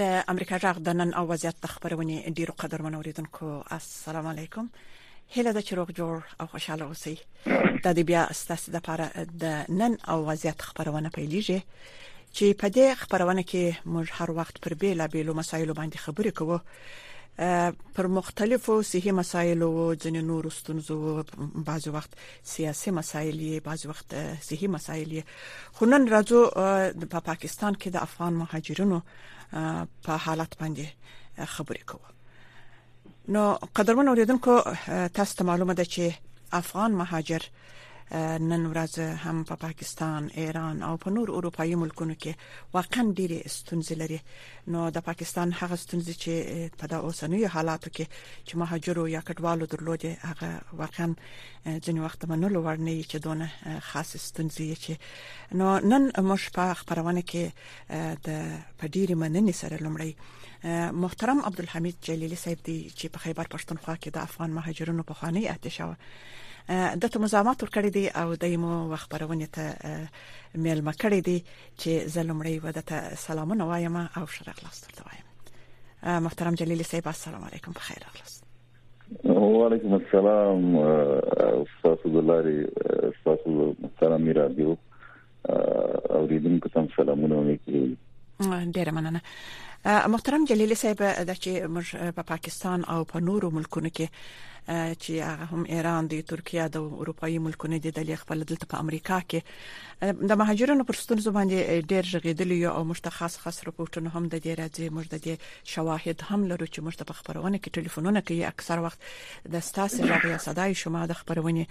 د امریکا جغ د نن او وضعیت د خبرونه ډیرو قدرمن اوریدونکو السلام علیکم هله د چروغ جوړ او خوشاله اوسئ د دې بیا ستاسو د لپاره د نن او وضعیت خبرونه پیلېږي چې په دې خبرونه کې موږ هر وخت پر بیلا بیلو مسایلو باندې خبرې کوو پر مختلفو صحي مسایلو او ځینې نور ستونزو بعض وخت سیاسي مسایل یې بعض وخت صحي مسایل یې خو نن راځو په پاکستان کې د افغان مهاجرینو په حالت باندې خبرې کوو نو قدرمن اوریدونکو تاسو ته معلومه ده چې افغان مهاجر نن ورځ هم په پا پاکستان، ایران او په نور اروپאי ملکونو کې واقعا ډېری ستونزې لري نو د پاکستان هغه ستونزې چې په دا اوسنوي حالاتو کې چې مهاجرو یا کډوالو درلودې هغه واقعا ځینې وخت منلو وړ نه چې دونه خاص ستونزې چې نو نن موږ په خبرونه کې د پډيري مننې سره لمړی محترم عبدالحمید جلیلی صاحب دی چې په خیبر پښتونخوا کې د افغان مهاجرونو په خوانی اتشاو د تمزامات ورکړی دی او د یمو خبرونه ته میلمه کړی دی چې زه لمړی ودته سلامونه وایم او شرق لاس درته وایم محترم جلیل صاحب السلام علیکم په خیر اغلاست وعلیکم السلام استاد دلاري استاد محترم رادیو او ریدونکو تم سلامونه وکړي ډیره مننه محترم جلیل صاحب د چې موږ په پاکستان او په نورو ملکونو کې چې هغه هم ایران دی ترکیه د اروپאי ملکونو د دلی خپل دلته په امریکا کې د مهاجرینو پر ستونزو باندې ډیر ژغېدل یو او مشته خاص خاص رپورټونه هم د دې راځي موږ د دې شواهد هم لرو چې موږ ته په خبرونه کې ټلیفونونه کوي اکثر وخت د ستاسو ژغې یا صداي شما د خبرونه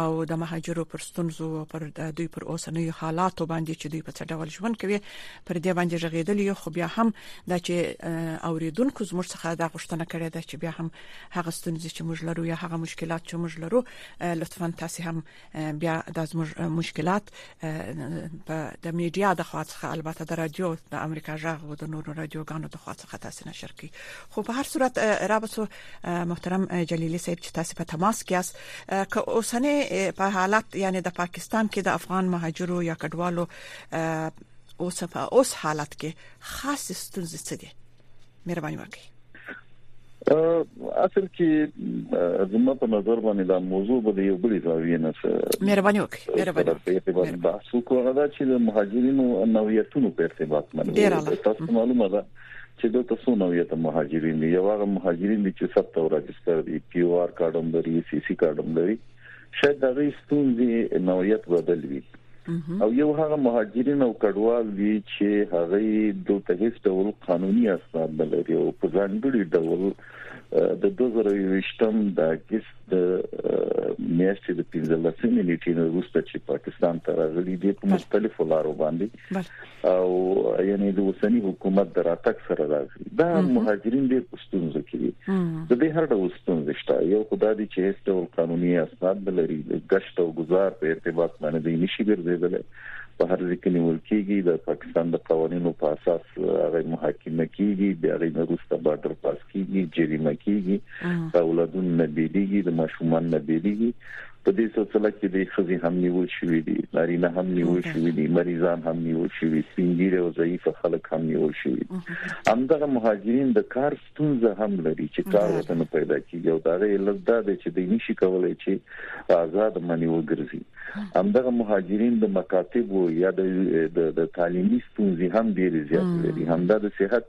او د مهاجرو پر ستونزو پر دوی پر اوسنوي حالاتو باندې چې دوی په څه ډول ژوند کوي پر دې باندې ژغېدل یو خو بیا هم د چې اوریدونکو زموږ څخه د غوښتنه کړې ده چې بیا هم هغه ستونزې چې موږ لرو یا هغه مشکلات چې موږ لرو لطفا تاسو هم بیا د زموږ مشکلات په د میډیا د خوا څخه البته د رادیو د امریکا ژغ او د نورو رادیوګانو د خوا څخه تاسو نشر کی خو په هر صورت رابطو محترم جلیلی صاحب چې تاسو په تماس کې یاست که اوسنۍ په حالت یعنی د پاکستان کې د افغان مهاجرو یا کډوالو اوس په اوس حالت کې خاص ستونزې څه دي مهرباني وکړئ اصل کې زما په نظر باندې دا موضوع به یو بل زاویه نه سره مهرباني وکړئ مهرباني په ارتباط بحث وکړه دا چې د مهاجرینو نوعیتونو په ارتباط باندې تاسو معلومه ده چې د تاسو نوعیت مهاجرین دی یو هغه مهاجرین دي چې ثبت او راجستر دي پی او آر کارډوم لري سی سی کارډوم لري شاید د غي ستونزې نوعیت بدل وي او یو هغه مهاجرین او کډوال دي چې هغه دلته هیڅ ډول قانوني اسناد نه لري او په ځانګړي ډول د 2020م د اگست میاشتې د 15مې نیټې وروسته چې پاکستان ته راغلي دي په مختلفو لارو باندې او یعنی د اوسنی حکومت دراتک سره راځي دا مهاجرین ډیر پښتونځ کې دي د دې هر ډول ستونزې شته یو خدای دې چې هیڅ ډول قانوني اسناد نه لري د گشت او گذار په ارتباط باندې د نشي ګرځیدل په هر ځکه نیول کیږي د پاکستان د قوانینو په اساس هغه محاکمه کیږي بیا غي نورسته بارډر پاس کیږي جریمه کیږي د اولادونو نه بیليږي د ماشومان نه بیليږي په دې سلسله کې د خزي هم نیول شوې دي نارینه هم نیول شوې دي مریضان هم نیول شوې سپینګیره او ضعیف خلک هم نیول شوې همدغه مهاجرین د کار ستونزه هم لري چې کار وته نه پیدا کیږي او دا غي لږه ده چې د نشي کولای چې آزاد منی وګرځي همدغه مهاجرین د مکاتب یا د تعلیمي ستونزې هم ډېر زیات لري همدا د صحت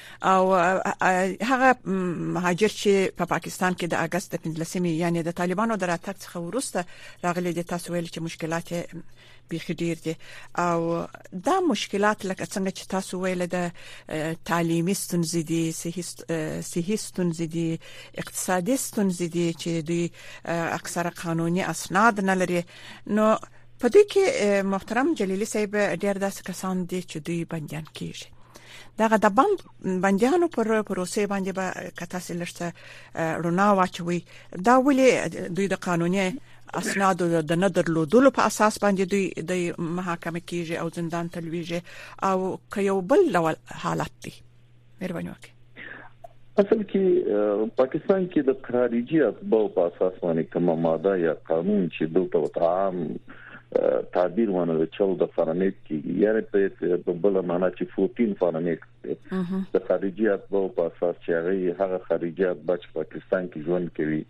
او هغه مهاجر چې په پاکستان کې د اگست 15 مې یعنی د طالبانو دراتک څخه ورسته راغلي دي تاسو ویل چې مشکلات بیخي ډیر دي او دا مشکلات لکه څنګه چې تاسو ویل د تعلیمي ستونزې دي صحي ستونزې دي اقتصادي ستونزې دي چې دوی اکثره قانوني اسناد نه لري نو په دې کې محترم جلیلی صاحب ډیر داسې کسان دي چې دوی بنديان کیږي دغه د بند بنديانو پر پروسې باندې به کته سلشته رونا واچوي دا ولې دوی د قانوني اسناد د نه درلودلو په اساس باندې دوی د محاکمه کیږي او زندان تلويږي او که یو بل ډول حالت دی مهرباني وکړئ اصل کې پاکستان کې د خارجي اتباع په اساس باندې کومه ماده یا قانون چې دلته عام تعبیر ونه د چل د فرنیټ کې یاره په بل معنا چې 14 فرنیټ د خارجي اتباع په اساس چې هغه هغه خارجي اتباع چې پاکستان کې ژوند کوي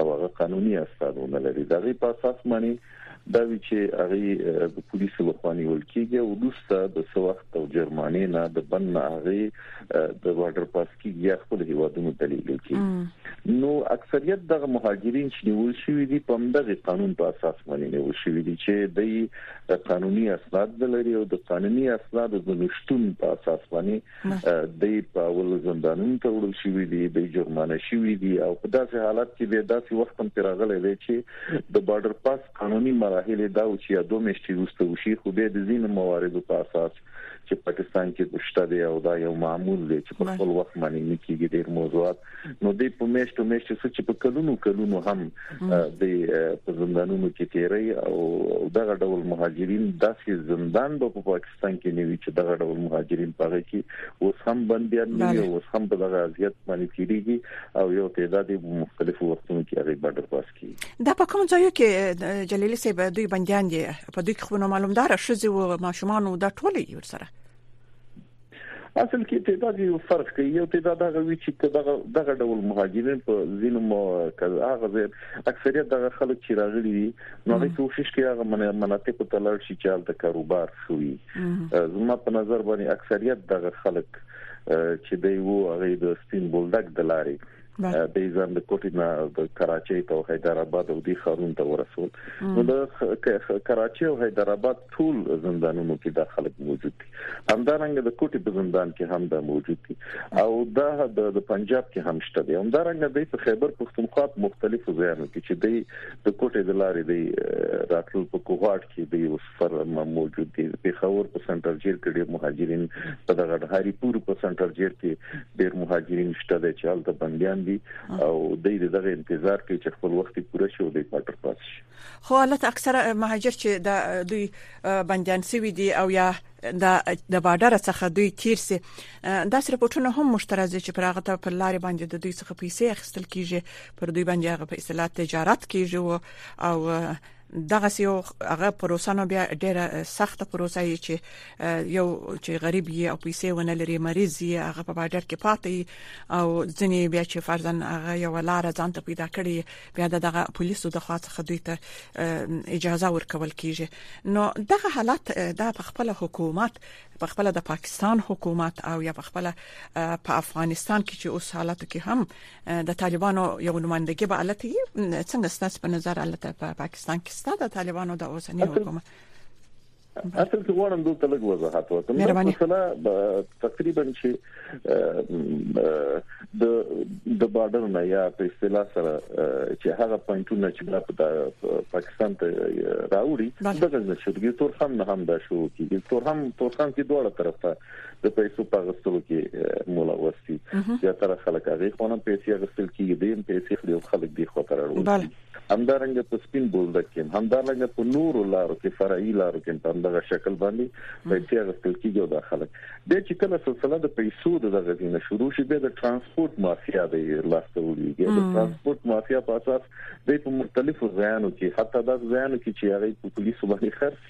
او هغه قانوني استادونه لري دغه په اساس باندې دا وی چې هغه د پولیسو لخوا نیول کیږي او وروسته د څو وخت او جرمانې نه د بن نه هغه د بارډر پاس کیږي یا خپل هیوادونو ته لیږل کیږي نو اکثریت دغه مهاجرین چې نیول شوی دي په همدغه قانون په اساس باندې نیول شوی دي چې د قانوني اسناد لري او د قانوني اسناد د نشټون په اساس باندې د په اول زندانونو ته وړل شوې دي د جرمانه شوې دي او په داسې حالت کې به داسې وخت هم تراغلې وي چې د بارډر پاس قانوني مراحل دا و چې دوه میاشتې وروسته وشي خو به د زین مواردو په اساس چې پاکستان کې بشته دی او دا یو معمول دی چې په خپل وخت باندې نه کیږي ډیر موضوعات نو د په میشتو میشتو څه چې په کلونو کلونو هم د په زندانونو کې تیری او دغه ډول مهاجرین داسې زندان به په پاکستان کې نیوي چې دغه ډول مهاجرین پاره کې اوس هم بنديان دي اوس هم په دغه اذیت باندې تیریږي او یو تعداد په مختلفو وختونو کې هغه باندې پاس کی دا په کوم ځای کې جلیل صاحب دوی بنديان دي په دوی کې خو معلومدار شزي او ماشومان او دا ټول یو سره اصل کې تعداد یو فرق کوي یو تعداد هغه وی چې دغه دغه ډول مهاجرین په ځینو هغه ځای اکثریت دغه خلک چې راغلي دي نو هغه کوشش کوي هغه مناطق ته لاړ شي چې هلته کاروبار شوي زما په نظر باندې اکثریت دغه خلک چې دی وو هغه د سپین بولډک د لارې د ایران د کوټې نه د کراچۍ ته حیدرآباد او د خارون ته ورسول نو د کراچۍ او حیدرآباد ټول زندانونو کې د خلک موجود دي همدارنګه د کوټې په زندان کې هم دا موجود دي او دا د پنجاب کې هم شته دي همدارنګه د په خیبر پښتونخوا په مختلفو ځایونو کې چې د کوټې د لارې د راتلونکو کوهاټ کې د سر موجود دي پیښور په سنټر جیل کې ډېر مهاجرین په دغه ډهاري پور په سنټر جیل کې ډېر مهاجرین شته د چال ته بنديان دي او د دې دغه انتظار کې چې خپل وخت پوره شي او د پاتر پات شي خو حالت اکثره مهاجر چې د دوی بنديان سوي دي او یا د د بارډر څخه دوی تیر سي داس رپورټونه هم مشترزه چې پر هغه ته پر لارې باندې د دوی څخه پیسې اخیستل کیږي پر دوی باندې هغه په اصطلاح تجارت کیږي او دغه سیو هغه پروسه نو بیا ډیره سخته پروسه یې چې یو چې غریب یې او پیسې ونه لري مریض یې هغه په بارډر کې پاتې او ځنی بیا چې فرزن هغه یو لار ځان ته پیدا کړي بیا دغه پولیسو د خوا څخه دوی ته اجازه ورکول کیږي نو دغه حالت د خپل حکومت په خپله د پاکستان حکومت او یا په خپله په افغانستان کې چې اوس حالاتو کې هم د طالبانو یو نمائندګي به الته څنګه ستاسو په نظر الته په پاکستان کې ستاسو د طالبانو د اوسنی حکومت اصل کې غواړم دلته لږ وضاحت وکړم مثلا تقریبا چې د د بارډر نه یا په اصطلاح سره چې هغه پوینټونه چې بیا په پاکستان ته راوړي د غزنه شورګي تور هم نه هم دا شو کیږي تور هم تور هم کې دوه طرف ته د پیسو په غستلو کې ملوث دي یا تر خلک هغه خونه پیسې غستل کیږي د پیسې خلیو خلک دی خو تر اړول همدارنګه په سپین بولدک کې همدارنګه په نورو لارو کې فرعي لارو کې په دغه شکل باندې پیسې اخیستل کیږي او د خلک د چې کله سلسله د پیسو د غزینه شروع شي به د ترانسپورت مافیا د لاسته وړيږي د ترانسپورت مافیا په اساس د په مختلفو ځایانو کې حتی د ځایانو کې چې هغه په پولیسو باندې خرڅ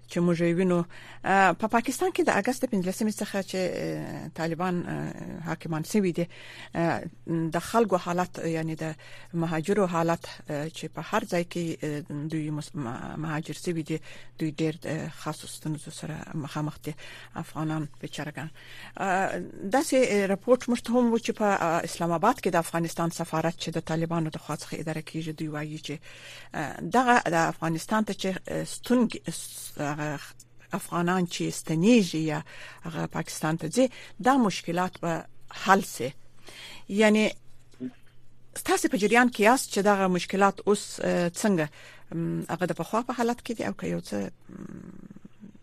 چې موږ وینو په پاکستان کې د اگست 15 څخه چې طالبان حاکمان شوی دي د خلکو حالت یعنی د مهاجرو حالت چې په هر ځای کې دوی مهاجر شوی دي دوی ډېر خاصو ستونزو سره مخامخ دي افغانان بچرګان دا سه رپورت مشته هم و چې په اسلام آباد کې د افغانستان سفارت چې د طالبانو د خوا څخه اداره کیږي دوی وایي چې دغه د افغانستان ته چې ستون افغانان چې ستنیږي یا هغه پاکستان ته ځي دا مشکلات به حل شي یعنی تاسو په جریان کې یاست چې دغه مشکلات اوس څنګه هغه د پخوا په حالت کې دي او که یو څه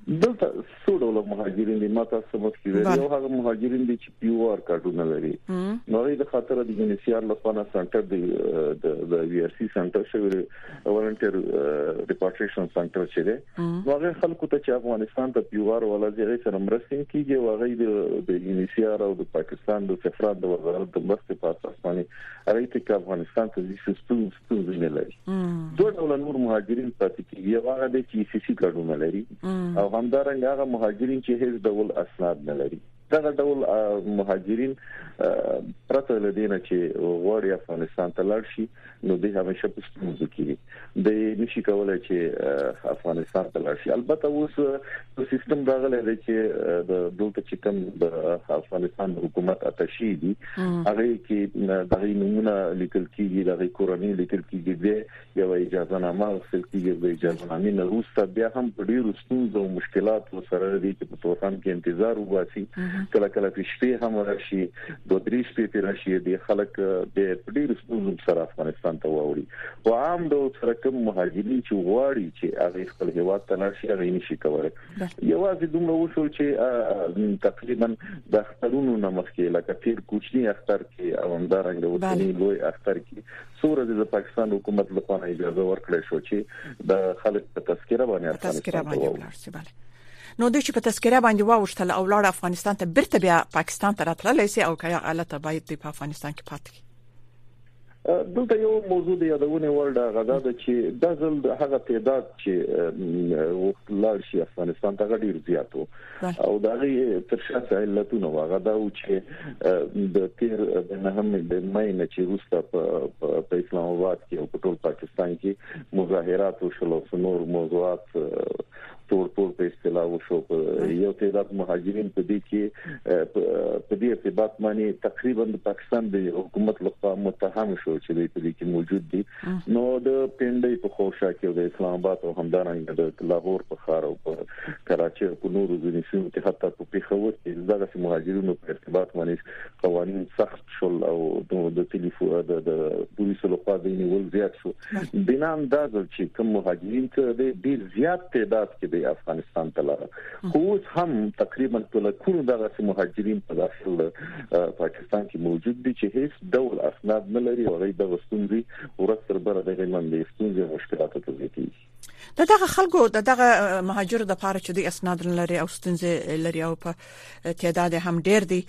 دلته څو ډول مهاجرین دي ما تاسو ته مخکې ویل یو هغه مهاجرین دي چې پیو آر کارډونه لري نو غي د خاطر د یو سی آر لخوا نه سنټر دی د وی آر سی سنټر شوی ولنټیر ډیپارټیشن سنټر چې دی نو هغه خلکو ته چې افغانستان ته پیو آر ولا زیری سره مرستین کیږي او هغه د یو سی آر او د پاکستان د سفارت د وزارت د مرستې په اساس باندې هغه ته افغانستان ته د سیستمز ستونزې نه لري دوه ډول نور مهاجرین پاتې کیږي یو هغه د چې سیسي کډونه لري او همدارنګه هغه مهاجرین چې هیڅ ډول اسناد نه لري دغه ډول مهاجرین پرته له دینه چې غواړي افغانستان ته لاړ شي نو دوی همیشه په ستونزو کې دي د نشي کولای چې افغانستان ته لاړ شي البته اوس په سیستم راغلی دی چې د دلته چې کوم د افغانستان حکومت اتشي دي هغه کې د غي نمونه لیکل کیږي د غي کورنۍ لیکل کیږي د یو اجازه نامه اخیستل کیږي د اجازه نامې نه روسته بیا هم په ډیرو ستونزو او مشکلاتو سره دي چې په تورخم کې انتظار وباسي کله کله په شپې هم راشي دوه درې شپې تیر شي د خلک د ډیرو ستونزو سره افغانستان ته واوړي په عام ډول سره کوم مهاجرین چې غواړي چې هغه خپل هیواد ته لاړ شي هغه یې نشي کولای یوازې دومره وشو چې تقریبا د اخترونو نمخکې لکه تیر کوچنی اختر کې او همدارنګه وسنی لوی اختر کې سور د پاکستان حکومت لخوا اجازه ورکړې شو چې د خلک په تذکره باندې افغانستان ته ولاړ نو دوی چې په تذکره باندې واوښتل او لاړ افغانستان ته بیرته بیا پاکستان ته راتللی سي او کیا غلطه باید په افغانستان کې پاتې دلته یو موضوع د یادونې وړ ده غدا ده چې د ځل د هغه تعداد چې وخت لاړ شي افغانستان ته غډیر زیات او دا غي تر شاته علتونه واغه دا و چې د تیر د نهم د مې نه چې روستا په اسلام آباد کې او په ټول پاکستان کې مظاهرات او شلو سنور موضوعات تور تور په اصطلاح وشو یو تعداد مهاجرین په دې کې په دې ارتباط معنی تقریبا د پاکستان د حکومت لخوا متهم شو چې دوی په دې کې موجود دي نو د پندې په خوشا کې د اسلام آباد او همدارنګه د لاهور په خار او په کراچي او په نورو ځینو سیمو کې حتی په پیښور کې دغه مهاجرینو په ارتباط معنی قوانين سخت شول او د ټلیفون د پولیسو لخوا د نیول زیات شو بنا دا ځل چې کوم مهاجرین ته د ډیر زیات تعداد کې د افغانستان ته لاره خو اوس هم تقریبا ټول کورو دغه مهاجرین په داخل پاکستان کې موجود دي چې هیڅ ډول اسناد نه لري او غي د وسوندي ورسره بر د غیمندې ستونزې مشکلات ته زیاتېږي د دغه خلکو د دغه مهاجرو د پاره چې د اسناد لري او ستونزې لري او په تعداد هم ډیر دی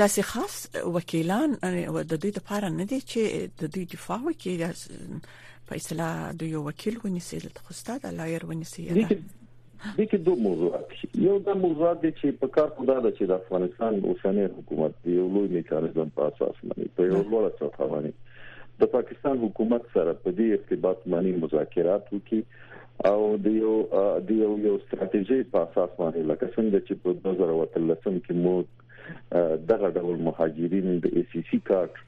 داسې خاص وکیلان د دوی لپاره نه دي چې د دوی دفاع وکړي په اصطلاح د یو وکیل ونیسي د خوستا د لایر ونیسي د کې دوه موضوعات یو دا موضوعات دي چې په کار خدا ده چې د افغانستان اوسنۍ حکومت دی یو لوی میکانیزم په اساس باندې په یو لوړ سطح باندې د پاکستان حکومت سره په دې ارتباط باندې مذاکرات وکړي او د یو د یو یو ستراتیژي په اساس باندې لکه څنګه چې په 2013 کې مو دغه ډول مهاجرین د ای سی سی کارت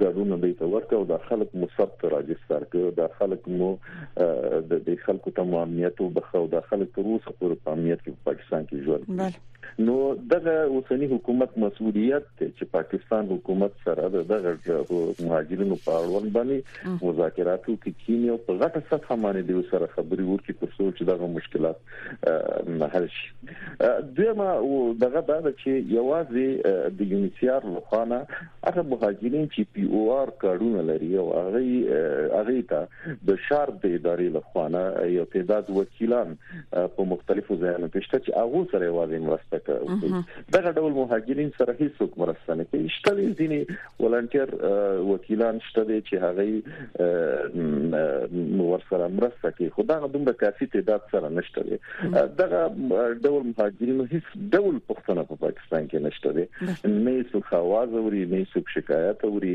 ګډونه به ته ورکه او د خلک مو ثبت راجستر کړي او د خلک مو د دې خلکو ته امنیت او بخښو د خلک تر اوسه پورې په امنیت کې په پاکستان کې ژوند نو دغه اوسنی حکومت مسؤلیت چې پاکستان حکومت سره د دغه مهاجرینو په اړوند باندې مذاکرات وکړي کینی او په غټه سطح باندې د سره خبري وکړي تر څو چې دغه مشکلات حل شي دغه دغه دا چې یوازې د یونیسیار لخوا نه هغه مهاجرین چې پی او آر کارونه لري او هغه هغه ته د شارب د ادارې لخوا نه یو تعداد وکیلان په مختلفو ځایونو کې شته چې هغه سره واځي مرسته کوي دغه ډول مهاجرین سره هیڅوک مرسته نه کوي شته ځینې ولنټیر وکیلان شته دي چې هغه ورسره مرسته کوي خو دا دومره کافي تعداد سره نشته دي دغه ډول مهاجرین هیڅ ډول پښتنه په پاکستان کې نشته دي نه څوک आवाज اوري نه څوک شکایت اوري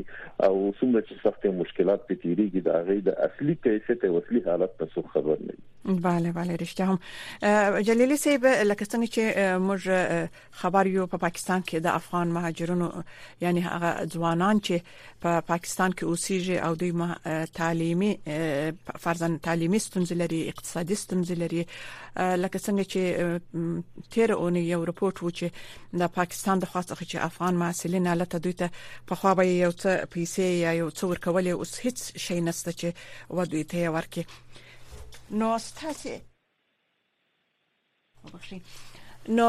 او څومره سخت مشکلات په تیریږي دا غي د اصلي کیفیت او اصلي حالت ته څو خبر نه وي bale bale رښتیا هم جلیلی صاحب لکه څنګه چې موږ خبر یو په پاکستان کې د افغان مهاجرونو یعنی هغه ځوانان چې په پا پاکستان کې اوسېږي او دوی تعلیمي فرضاً تعلیمي ستونزې لري اقتصادي ستونزې لري لکه څنګه چې تیر اونۍ یو رپورت و چې د پاکستان د خواست څخه چې افغان محصلین الته دوی ته په خوا به یو څه پیسې یا یو څه ورکول اوس هیڅ شي نشته چې و دوی ته ورکړي نو ستاسو نو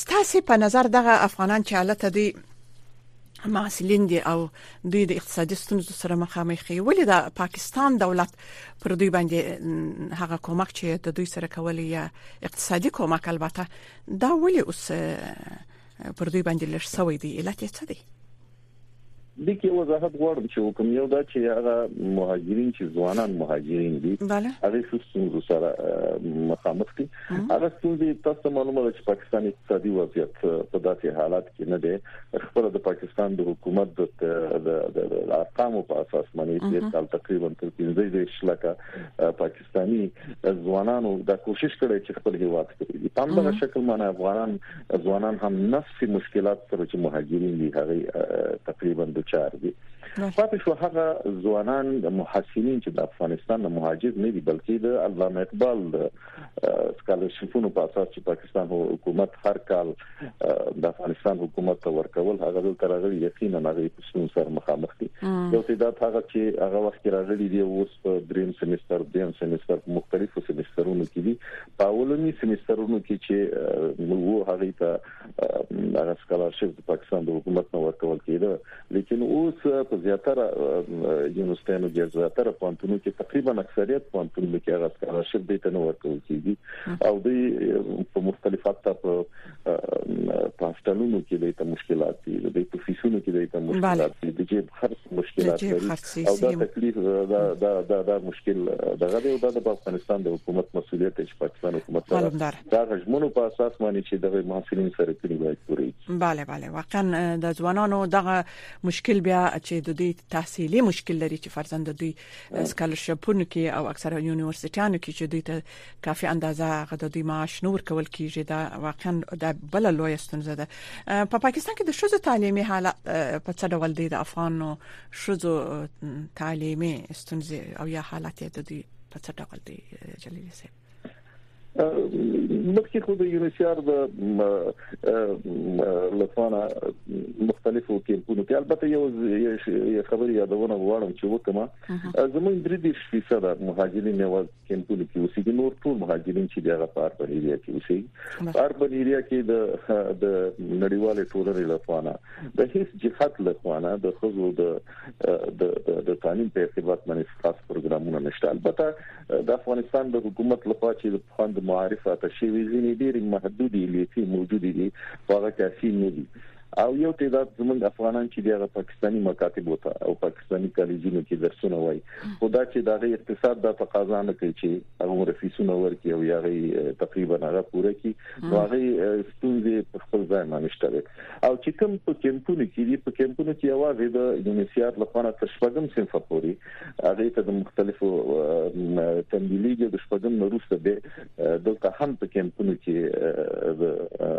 ستاسو په نظر دغه افغانان چې الته دوی محصلین دي او دوی د اقتصادي ستونزو سره مخامخ دي ولې د پاکستان دولت پر دوی باندې هغه کومک چې د دوی سره کولی یا اقتصادي کومک البته دا ولې اوس پر دوی باندې لږ سوي دي علت یې څه دی د کې وضاحت غواړم چې وکم یو دا چې هغه مهاجرین چې ځوانان مهاجرین دي هغه څه ستونزې سره مخامخ دي هغه ستونزې تاسو معلومه ده چې پاکستان اقتصادي وضعیت په داسې حالات کې نه دی خبره د پاکستان د حکومت د ارقامو په اساس باندې چې کال تقریبا تر 15 لکه پاکستان پاکستاني ځوانانو دا کوشش کړی چې خپل هیواد ته وي په همدغه شکل معنی افغانان ځوانان هم نفس مشکلات سره چې مهاجرین دي هغه تقریبا دوچار دي پاتې شو هغه ځوانان محسنین چې د افغانستان د مهاجر نه دي بلکې د علامه اقبال سکالرشپونو په اساس چې پاکستان پاکستان حکومت هر کال د افغانستان حکومت ته ورکول هغه دلته راغلي یقینا هغه په سن سره مخامخ دي یو څه دا هغه چې هغه وخت کې راغلي دي اوس په دریم سمستر دیم سمستر په مختلفو سمسترونو کې دي په اولنی سمسترونو کې چې نو هغه ته هغه سکالرشپ د پاکستان د حکومت نو ورکول کېده لیکن اوس په زیاتره یونیورسيټانو کې زیاتره پانتونو کې تقریبا اکثریت پانتونو کې هغه سکالرشپ دی ته نه ورکول کیږي او د په مختلفه تا په پاستانونو کې د مشکلات دي د پروفیسونو کې د مشکلات دي د جیب خرڅ مشکلات لري او دا تکلیف دا دا دا, دا مشکل دغه دی او دا د افغانستان د حکومت مسولیت دی چې پاکستان حکومت سره دا غژمنو په اساس باندې چې دغه محصلین سره کړی وای پوری bale bale واقعا د ځوانانو دغه مشکل بیا چې د دوی تحصیلي مشکل لري چې فرزند دوی سکالرشپونو کې او اکثره یونیورسيټانو کې چې دوی ته کافي اندازه غد دوی معاش نور کول کیږي دا واقعا د بل لوی ستونزه ده په پاکستان کې د شوزو تعلیمي حالت په څه ډول دی د افغانو شوزو تعلیمي ستونزې او یا حالت د دوی په څه ډول دی جلیل صاحب مخکې خو د یونیسیار د لسانه مختلفو کیمپونو کې البته یو خبر یادونه غواړم چې وکم زموږ درې دې فیصد مهاجرین یو کیمپونو کې اوسېږي نور ټول مهاجرین چې دغه پار په ایریا کې اوسېږي پار په ایریا کې د د نړیوال ټولنې لپاره د هیڅ جهات لپاره د خزو د د د قانون په ارتباط باندې خاص پروګرامونه نشته البته د افغانستان د حکومت لخوا چې د پخوند معارف اتشي وی ځینې ډېر محدودي لیتي موجودي دي هغه کافي نه دي او یو تعداد زمونږ افغانان چې دغه پاکستاني مکاتب وته او پاکستاني کالجونو کې درسونه وای خو دا چې دغه اقتصاد د تقاضا نه کوي چې هغه رفیسونه ورکي او یاغي تقریبا هغه پوره کی هغه ستونزې په خپل ځای مانشته وي او چې کوم په کمپونو کې دي په کمپونو کې یوازې د یونیسیاد لخوا تر شپږم صنف پورې هغه ته د مختلفو تندلیږي د شپږم وروسته به دلته هم په کمپونو کې د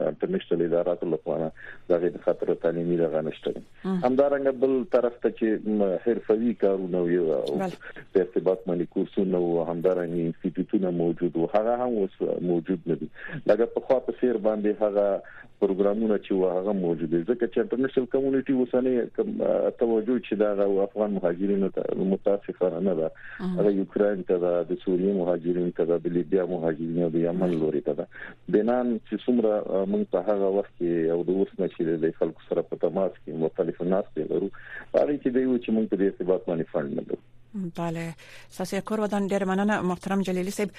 انټرنیشنل اداراتو لخوا دغه د خاطر تعلیمي دغه نشته همدارنګه بل طرف ته چې حرفوي کارونه یو په ارتباط باندې کورسونه او همدارنګه انسټیټیوټونه موجود وو هغه هم اوس موجود نه دي لکه په خوا په سیر باندې هغه پروګرامونه چې و هغه موجود دي ځکه چې انټرنیشنل کمیونټي اوسنۍ توجه چې دا افغان مهاجرینو ته متاسفانه نه ده هغه یوکرين ته ده د سوریې مهاجرین ته ده د لیبیا مهاجرین او د یمن لوري ته ده بنان چې څومره موږ په هغه وخت کې او د اوس نه چې د خلکو سره په تماس کې مختلف ناس لرو هغه کې دی چې موږ په دې ارتباط باندې فند نه لرو بله ساسي کور ودان ډیر مننه محترم جلیلی صاحب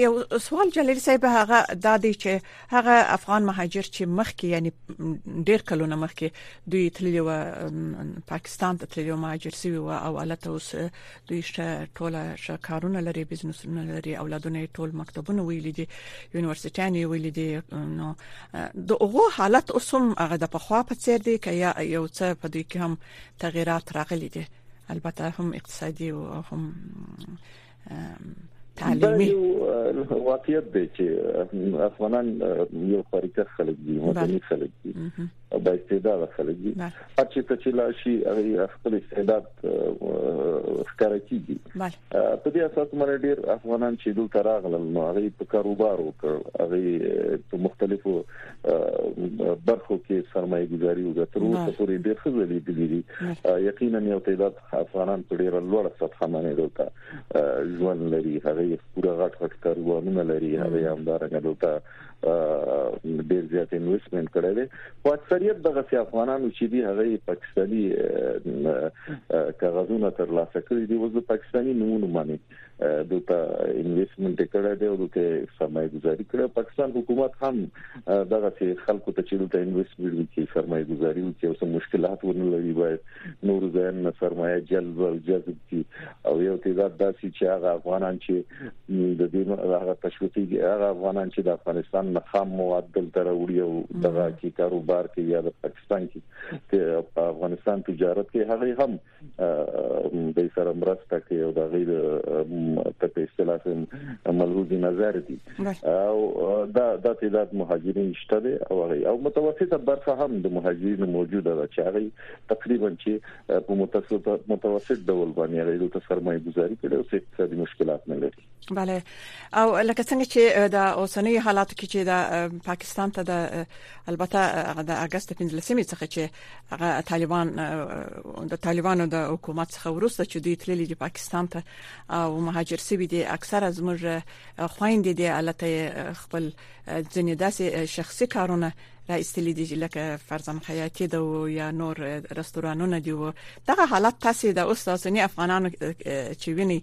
یو سوال جلیلی صاحب هغه د دې چې هغه افغان مهاجر چې مخکې یعنی ډیر کلونه مخکې دوی تللی و پاکستان ته تللی و مهاجر شوی و او الته اوس دوی شه ټوله شه کارونه لري بزنسونه لري اولادونه ټول مکتبونه ویل دي یونیورسيټیان ویل دي نو د هغه حالت اوس هم هغه د پخوا په څیر دی که یو څه په دې کې هم تغیرات راغلي دي البته هم اقتصادي او هم تعلیمي واقعیت دی چې افغانان یو خارقه خلک دي مدني خلک دي او با استعداد خلک دي چې ته چې لاشي هغه خپل استعداد ښکاره کیږي په دې اساس مر ډیر افغانان چې دوی تراغلل نو هغه په کاروبار وکړ هغه په مختلفو برخو کې سرمایه گذاري وکړه تر اوسه پورې ډیر خزلې دي یقینا یو تعداد افغانان په ډیره لوړه سطح باندې دلته ژوند لري هغه پوره غټ غټ کاروانونه لري هغه همدارنګه دلته ډیر زیات انویسټمنټ کړی دی خو اکثریت دغه سي افغانانو چې دی هغه پاکستاني کاغذونه ترلاسه کړی دی اوس د پاکستاني نمونه مانی دلته انویسټمنټ کړی دی او دلته سرمایه گذاري کړې پاکستان حکومت هم دغه چې خلکو ته چې دلته انویسټمنټ وکړي سرمایه گذاري وکړي او سم مشکلات ونه لري باید نور ځان نه سرمایه جلب او جذب کړي او یو تعداد داسي چې هغه افغانان چې د دې هغه تشویقي هغه افغانان چې د افغانستان نه خام مواد دلته راوړي او دغه کې کاروبار کوي یا د پاکستان کې افغانستان تجارت کوي هغه هم د سره مرسته کوي او د غیر تک اصطلاح ملحوظ نظر دي او دا د تعداد مهاجرین شته دي او او متوسطه برخه هم د مهاجرینو موجوده ده چې هغه تقریبا چې په متوسط متوسط ډول باندې هغه د سرمایه گذاري کړي او اقتصادي مشکلات نه لري بله او لکه څنګه چې د اوسنۍ حالاتو کې چې د پاکستان ته د البته د اگست 15 می څخه چې طالبان د طالبانو د حکومت څخه ورسته چې دوی تللی دی پاکستان ته او مهاجر سوي دي اکثره زموږ خويندې دي الته خپل ځنې داسې شخصي کارونه را استلې دي لکه فرزن خیاطي د یا نور رستورانونه دي دغه حالت تاسو د اوس تاسو نه افغانانو چې ویني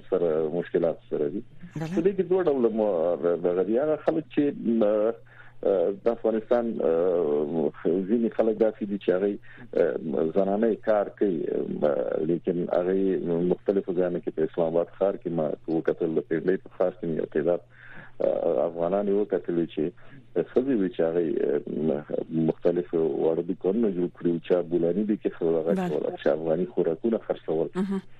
سره مشکلات سره دي په دې کې دوه ډول دغه دي هغه خلک چې د افغانستان ځینې خلک داسې دي چې هغه زنانه کار کوي لیکن هغه مختلفو ځایونو کې په اسلام آباد ښار کې ما وکتل په دې په خاص کې یو تعداد افغانان یو کتلی چې خزي وی چې هغه مختلف وړو دي کورونه جوړ کړی او چې بولانی دي کې خو هغه ټول چې افغاني خوراکونه خرڅول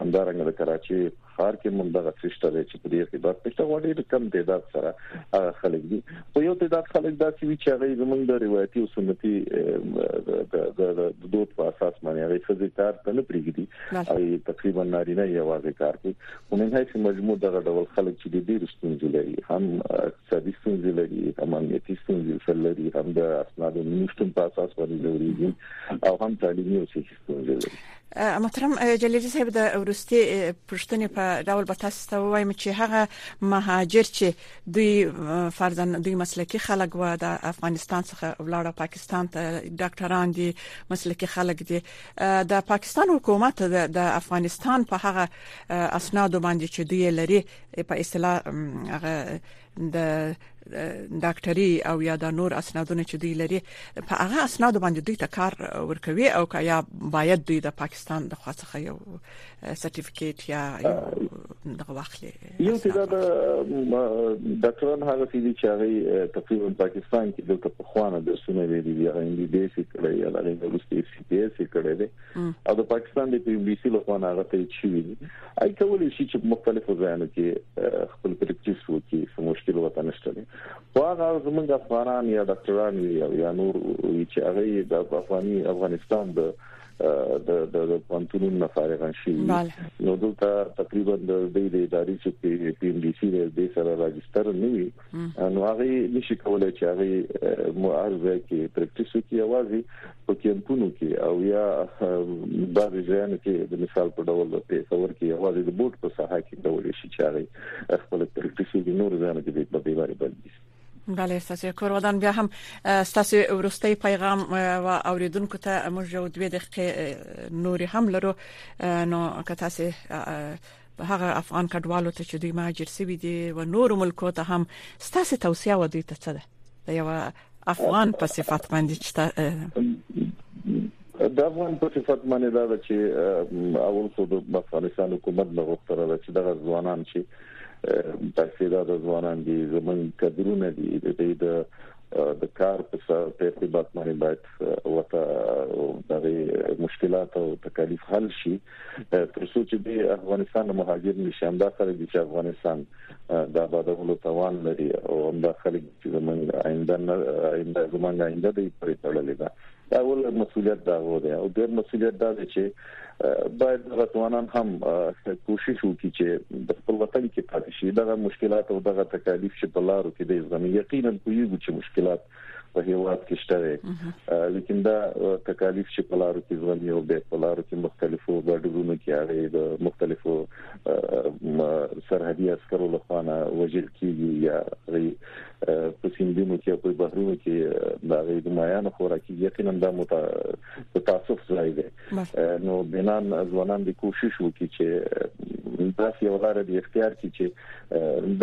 همدارنګه د کراچي ښار کې مونږ دغه سیسټه دی چې په دې کې بس پښته غوډې د کم تعداد سره خلک دي خو یو تعداد خلک دا چې وی چې هغه زمونږ د روایتي او سنتي د دوت په اساس باندې هغه خزي کار ته نه پریږدي او تقریبا نارینه یوازې کار کوي ومن حيث مجموع دغه ډول خلک چې د ډېر ستونزې لري هم اقتصادي ستونزې لري هم امنیتي ستونزې سره لري هم د اسنادو نشټون په اساس باندې لري او هم تعلیمي او صحي ستونزې لري محترم جلیلی صاحب د ورستي پښتنې په ډول به تاسو ته وایم چې هغه مهاجر چې دوی فرضاً دوی مسلکي خلک و د افغانستان څخه ولاړ پاکستان ته ډاکټران دي مسلکي خلک دي د پاکستان حکومت د افغانستان په هغه اسناد باندې چې دوی لري په اصطلاح هغه د ډاکټري او یا د نور اسنادونه چې دوی لري په هغه اسناد باندې دوی ته کار ورکوي او که یا باید دوی د پاکستان د خاصه یو سرټیفیکیټ یا دغه واخلي یو چې دا ډاکټران هغه سړي چې هغه تقریبا پاکستان کې د پخوانه درسونه ویلي دي هغه انګلیسي کړی یا د انګلیسي چې پیس کړي دي او د پاکستان د پی بي سي له خوا هغه ته چی وی اي کولای شي چې مختلفو ځایونو کې خپل پریکټیس وکړي سم مشکل وته نشته دي خو هغه زمونږ افغانان یا ډاکټران یا نور چې هغه د افغاني افغانستان د د د د پانتونو نه فارغ شي نو دلته تقریبا د دې د ادارې چې پی ام ډي سي د سره راجستر نه وي نو هغه نشي کولای چې هغه معارضه کې پریکټیس وکړي اوازي په کیمپونو کې او یا بعضې ځایانو کې د مثال په ډول په پېښور کې یوازې د بوټ په ساحه کې کولای شي چې هغه خپل پریکټیسي د نور ځایانو کې به به باري بندي بله ستاسو کور ودان بیا هم ستاسو ورستي پیغام و اوریدونکو ته موږ یو دوه دقیقې نوري هم لرو نو که تاسو هغه افغان کډوالو ته چې دوی مهاجر شوي دي و نور ملکو ته هم ستاسو توصيه و دوی ته څه ده د یو افغان په صفت باندې چې د افغان په صفت باندې دا چې اول خو د افغانستان حکومت نه غوښتل دا چې دغه ځوانان چې تحصیلات د ځوانان دي زمونږ کډرونه دي د دې د د کار په ارتباط باندې باید وته د مشکلات او تکالیف حل شي تر څو چې د افغانستان له مهاجر نشي همدا خلک چې افغانستان د آبادولو توان لري او همدا خلک چې زمونږ آینده نه آینده زمونږ آینده دی پرې تړلې ده دا ول مسولیت دا و دی او ډېر مسولیت دا دی چې باید غتوانان هم کوشش وکړي چې د خپل وطن کې پاتې شي دغه مشکلات او دغه تکالیف چې په لارو کې دي زموږ یقینا کوي چې مشکلات په هیواد کې شته وي لیکن دا تکالیف چې په لارو کې ژوند یو به په لارو کې مختلفو بډورونو کې اړې د مختلفو سرحدي عسکرو لخوا نه وجل کیږي یا په سیندونو کې په بحرونو کې دا غي د مایانو خوراکي یقینا دا متاسف ځای دی نو بنان ځوانان د کوشش وکړي چې داسې یو لار دی اختیار کړي چې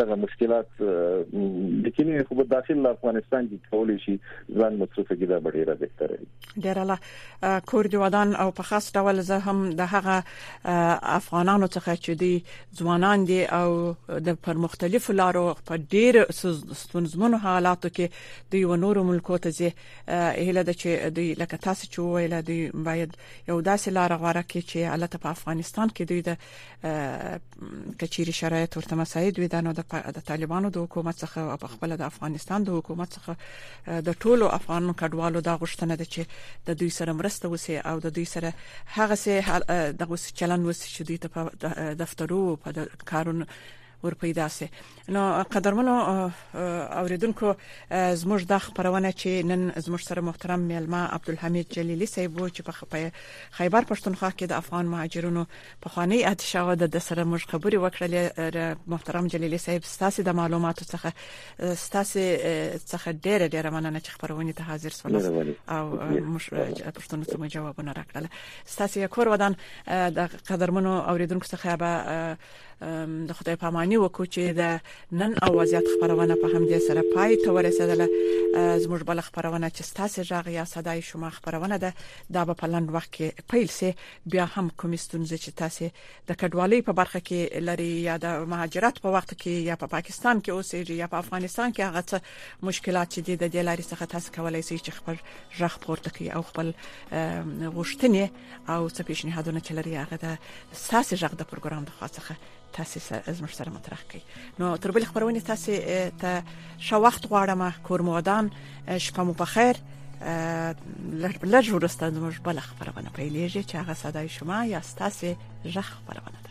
دغه مشکلات د کینې خو په داخله افغانستان کې کولای شي ځان مصرف کړي دا ډیره بهتره دی ډیر الله کور دی ودان او په خاص ډول زه هم د هغه افغانانو څخه چې دی ځوانان دي او د پر مختلفو لارو په ډیر ستونزمنو حالاتو کې دی و نورو ملکو ته ځي هله ده چې دوی لکه تاسو چې ویل دوی باید یو داسې لار غواره کړي چې الته په افغانستان کې دوی د کچيري شرایط ورته مساعد وي دنو د طالبانو د حکومت څخه او په خپل د افغانستان د حکومت څخه د ټولو افغان کډوالو د غشتنه ده چې د دوی سره مرسته وسی او د دوی سره هغه سه د غوس چلن وسی چې دوی ته په دفترو په کارونو ور پیدا سي نو قدرمنو اوریدونکو زموږ د خبرونه چې نن زموږ سره محترم میلما عبدالحمید جلیلی صاحب وو چې په خیبر پښتونخوا کې د افغان مهاجرونو په خوانی اتشاو د سره موږ خبرې وکړلې محترم جلیلی صاحب ستاسو د معلوماتو څخه ستاسو څخه ډیره ډیره مننه چې خبرونه ته حاضر شول او موږ پښتون ته جوابونه راکړل ستاسو کور ودان د قدرمنو اوریدونکو څخه به د خدای پاماني وکړو چې د نن او وضعیت خبرونه په همدې سره پای ته ورسېدله زموږ بل خبرونه چې ستاسو ژغ یا صداي شما خبرونه ده دا په لند وخت کې پیل سي بیا هم کومې ستونزې چې تاسو د کډوالۍ په برخه کې لري یا د مهاجرت په وخت کې یا په پاکستان کې اوسېږي یا په افغانستان کې هغه څه مشکلات چې د دې لارې څخه تاسو کولای شئ چې خپل ژغ پورته کړئ او خپل غوښتنې او څه پیشنهادونه چې لري هغه د ساسي ژغ د پروګرام د خوا څخه تاسو سره زموږ سره مطرح کړئ نو تر بل خبرونه تاسو ته شو وخت غواړم کورمودان شپه مو په خیر لږ ورسته زموږ بل خبرونه پیلېږي چې هغه صداي شما یا تاسو ژغ خبرونه ده